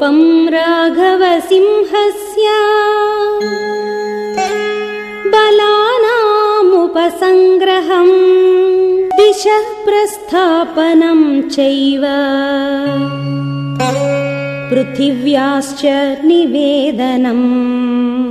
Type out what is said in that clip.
राघव राघवसिंहस्य। बलानामुपसङ्ग्रहम् दिशः प्रस्थापनं चैव। पृथिव्याश्च निवेदनम्।